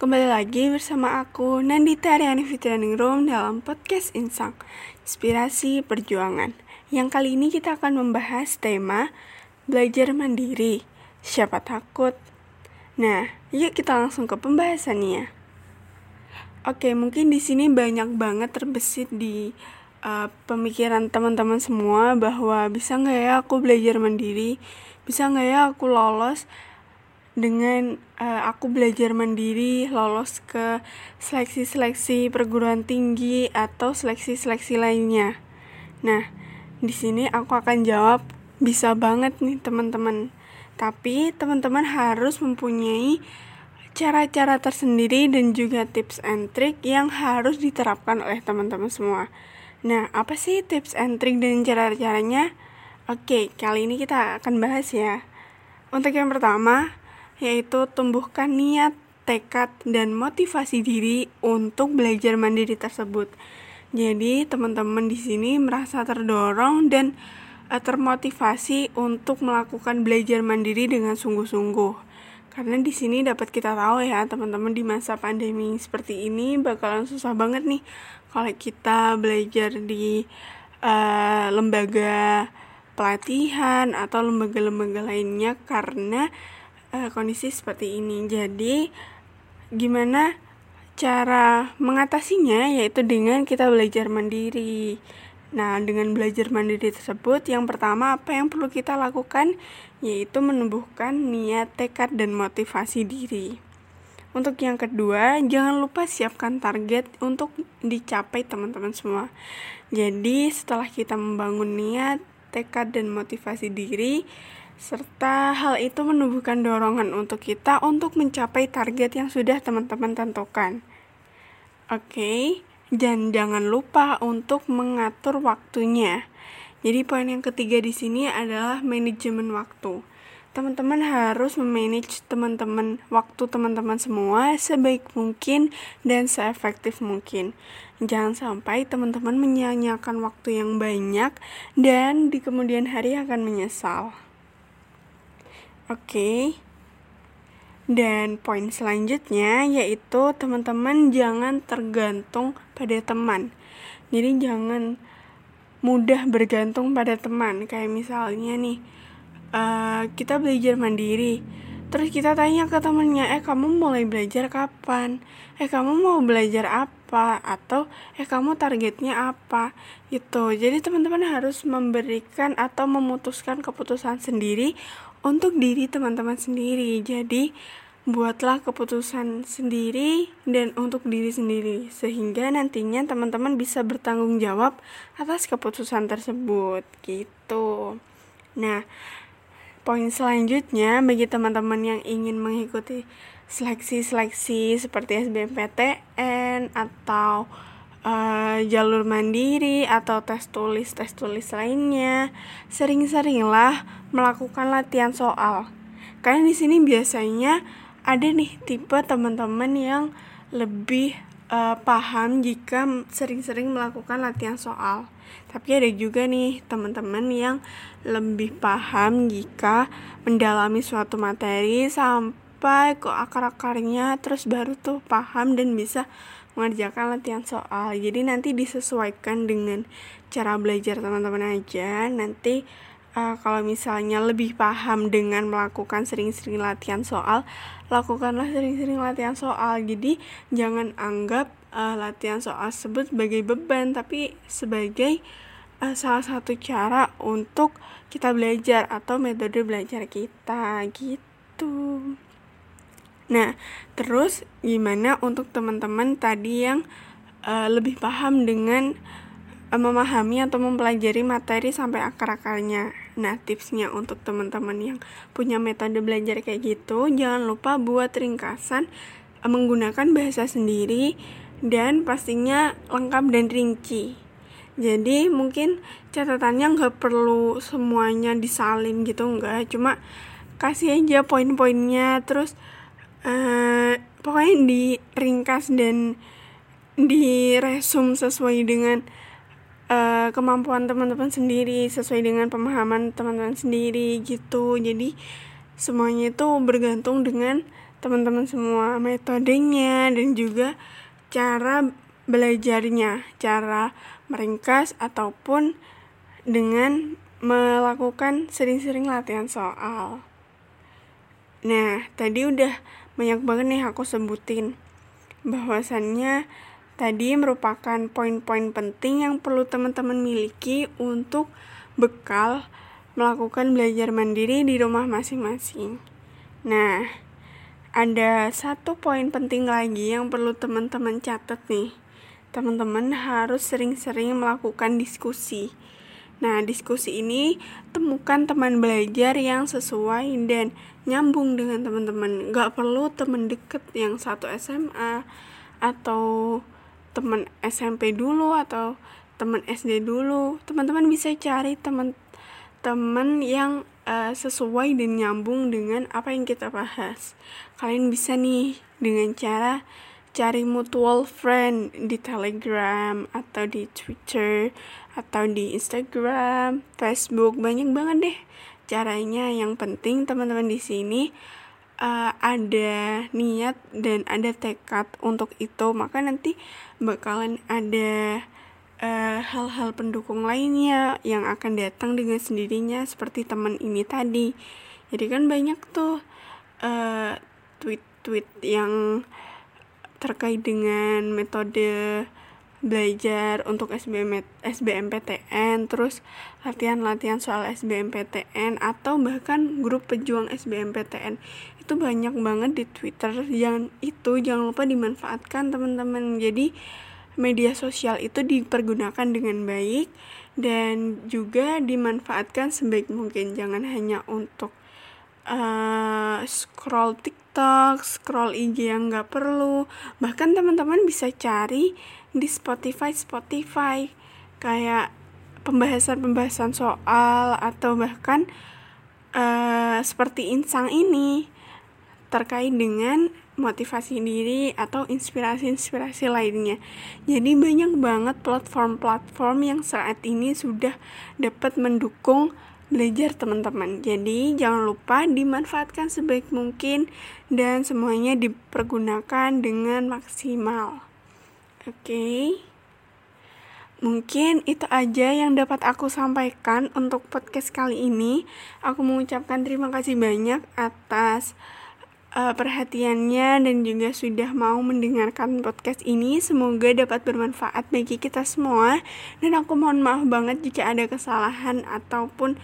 kembali lagi bersama aku Nandita Ariani Room dalam podcast Insang Inspirasi Perjuangan. Yang kali ini kita akan membahas tema Belajar Mandiri. Siapa takut? Nah, yuk kita langsung ke pembahasannya. Oke, mungkin di sini banyak banget terbesit di uh, pemikiran teman-teman semua bahwa bisa nggak ya aku belajar mandiri, bisa nggak ya aku lolos dengan uh, aku belajar mandiri lolos ke seleksi-seleksi perguruan tinggi atau seleksi-seleksi lainnya. Nah, di sini aku akan jawab bisa banget nih teman-teman. Tapi teman-teman harus mempunyai cara-cara tersendiri dan juga tips and trick yang harus diterapkan oleh teman-teman semua. Nah, apa sih tips and trick dan cara-caranya? Oke, kali ini kita akan bahas ya. Untuk yang pertama, yaitu tumbuhkan niat, tekad, dan motivasi diri untuk belajar mandiri tersebut. Jadi, teman-teman di sini merasa terdorong dan uh, termotivasi untuk melakukan belajar mandiri dengan sungguh-sungguh. Karena di sini dapat kita tahu ya, teman-teman di masa pandemi seperti ini bakalan susah banget nih kalau kita belajar di uh, lembaga pelatihan atau lembaga-lembaga lainnya karena uh, kondisi seperti ini. Jadi gimana cara mengatasinya yaitu dengan kita belajar mandiri. Nah, dengan belajar mandiri tersebut, yang pertama apa yang perlu kita lakukan yaitu menumbuhkan niat, tekad, dan motivasi diri. Untuk yang kedua, jangan lupa siapkan target untuk dicapai teman-teman semua. Jadi, setelah kita membangun niat, tekad, dan motivasi diri, serta hal itu menumbuhkan dorongan untuk kita untuk mencapai target yang sudah teman-teman tentukan. Oke, okay? dan jangan lupa untuk mengatur waktunya. Jadi poin yang ketiga di sini adalah manajemen waktu. Teman-teman harus memanage teman-teman waktu teman-teman semua sebaik mungkin dan seefektif mungkin. Jangan sampai teman-teman menyanyiakan waktu yang banyak dan di kemudian hari akan menyesal. Oke. Dan poin selanjutnya yaitu teman-teman jangan tergantung pada teman. Jadi jangan mudah bergantung pada teman. Kayak misalnya nih, uh, kita belajar mandiri. Terus kita tanya ke temennya, eh kamu mulai belajar kapan? Eh kamu mau belajar apa? Atau eh kamu targetnya apa? Itu. Jadi teman-teman harus memberikan atau memutuskan keputusan sendiri untuk diri teman-teman sendiri. Jadi, buatlah keputusan sendiri dan untuk diri sendiri sehingga nantinya teman-teman bisa bertanggung jawab atas keputusan tersebut gitu. Nah, poin selanjutnya bagi teman-teman yang ingin mengikuti seleksi-seleksi seperti SBMPTN atau uh, jalur mandiri atau tes tulis tes tulis lainnya sering-seringlah melakukan latihan soal. Karena di sini biasanya ada nih tipe teman-teman yang lebih uh, paham jika sering-sering melakukan latihan soal tapi ada juga nih teman-teman yang lebih paham jika mendalami suatu materi sampai ke akar-akarnya terus baru tuh paham dan bisa mengerjakan latihan soal. Jadi nanti disesuaikan dengan cara belajar teman-teman aja. Nanti uh, kalau misalnya lebih paham dengan melakukan sering-sering latihan soal lakukanlah sering-sering latihan soal. Jadi jangan anggap uh, latihan soal tersebut sebagai beban tapi sebagai uh, salah satu cara untuk kita belajar atau metode belajar kita. Gitu. Nah, terus gimana untuk teman-teman tadi yang uh, lebih paham dengan memahami atau mempelajari materi sampai akar-akarnya. Nah, tipsnya untuk teman-teman yang punya metode belajar kayak gitu, jangan lupa buat ringkasan uh, menggunakan bahasa sendiri dan pastinya lengkap dan rinci. Jadi mungkin catatannya nggak perlu semuanya disalin gitu nggak, cuma kasih aja poin-poinnya terus uh, pokoknya diringkas dan diresum sesuai dengan uh, kemampuan teman-teman sendiri sesuai dengan pemahaman teman-teman sendiri gitu jadi semuanya itu bergantung dengan teman-teman semua metodenya dan juga cara belajarnya, cara meringkas ataupun dengan melakukan sering-sering latihan soal. Nah, tadi udah banyak banget nih aku sebutin bahwasannya tadi merupakan poin-poin penting yang perlu teman-teman miliki untuk bekal melakukan belajar mandiri di rumah masing-masing. Nah, ada satu poin penting lagi yang perlu teman-teman catat nih. Teman-teman harus sering-sering melakukan diskusi. Nah, diskusi ini temukan teman belajar yang sesuai dan nyambung dengan teman-teman nggak perlu teman deket yang satu SMA atau teman SMP dulu atau teman SD dulu. Teman-teman bisa cari teman-teman yang uh, sesuai dan nyambung dengan apa yang kita bahas. Kalian bisa nih dengan cara cari mutual friend di Telegram atau di Twitter atau di Instagram, Facebook banyak banget deh caranya. Yang penting teman-teman di sini uh, ada niat dan ada tekad untuk itu maka nanti bakalan ada eh, hal-hal uh, pendukung lainnya yang akan datang dengan sendirinya seperti teman ini tadi. Jadi kan banyak tuh uh, tweet-tweet yang terkait dengan metode belajar untuk SBM SBMPTN terus latihan-latihan soal SBMPTN atau bahkan grup pejuang SBMPTN itu banyak banget di Twitter yang itu jangan lupa dimanfaatkan teman-teman. Jadi media sosial itu dipergunakan dengan baik dan juga dimanfaatkan sebaik mungkin. Jangan hanya untuk uh, scroll TikTok, scroll IG yang nggak perlu. Bahkan teman-teman bisa cari di Spotify Spotify. Kayak pembahasan-pembahasan soal atau bahkan uh, seperti insang ini terkait dengan motivasi diri atau inspirasi-inspirasi lainnya. Jadi banyak banget platform-platform yang saat ini sudah dapat mendukung belajar teman-teman. Jadi jangan lupa dimanfaatkan sebaik mungkin dan semuanya dipergunakan dengan maksimal. Oke. Okay. Mungkin itu aja yang dapat aku sampaikan untuk podcast kali ini. Aku mengucapkan terima kasih banyak atas uh, perhatiannya dan juga sudah mau mendengarkan podcast ini. Semoga dapat bermanfaat bagi kita semua. Dan aku mohon maaf banget jika ada kesalahan ataupun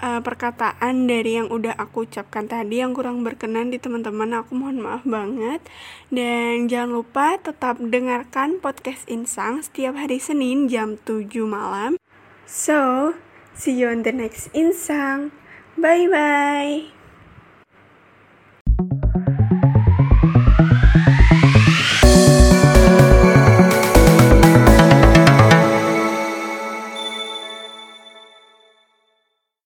uh, perkataan dari yang udah aku ucapkan tadi yang kurang berkenan di teman-teman aku mohon maaf banget dan jangan lupa tetap dengarkan podcast Insang setiap hari Senin jam 7 malam so see you on the next Insang bye bye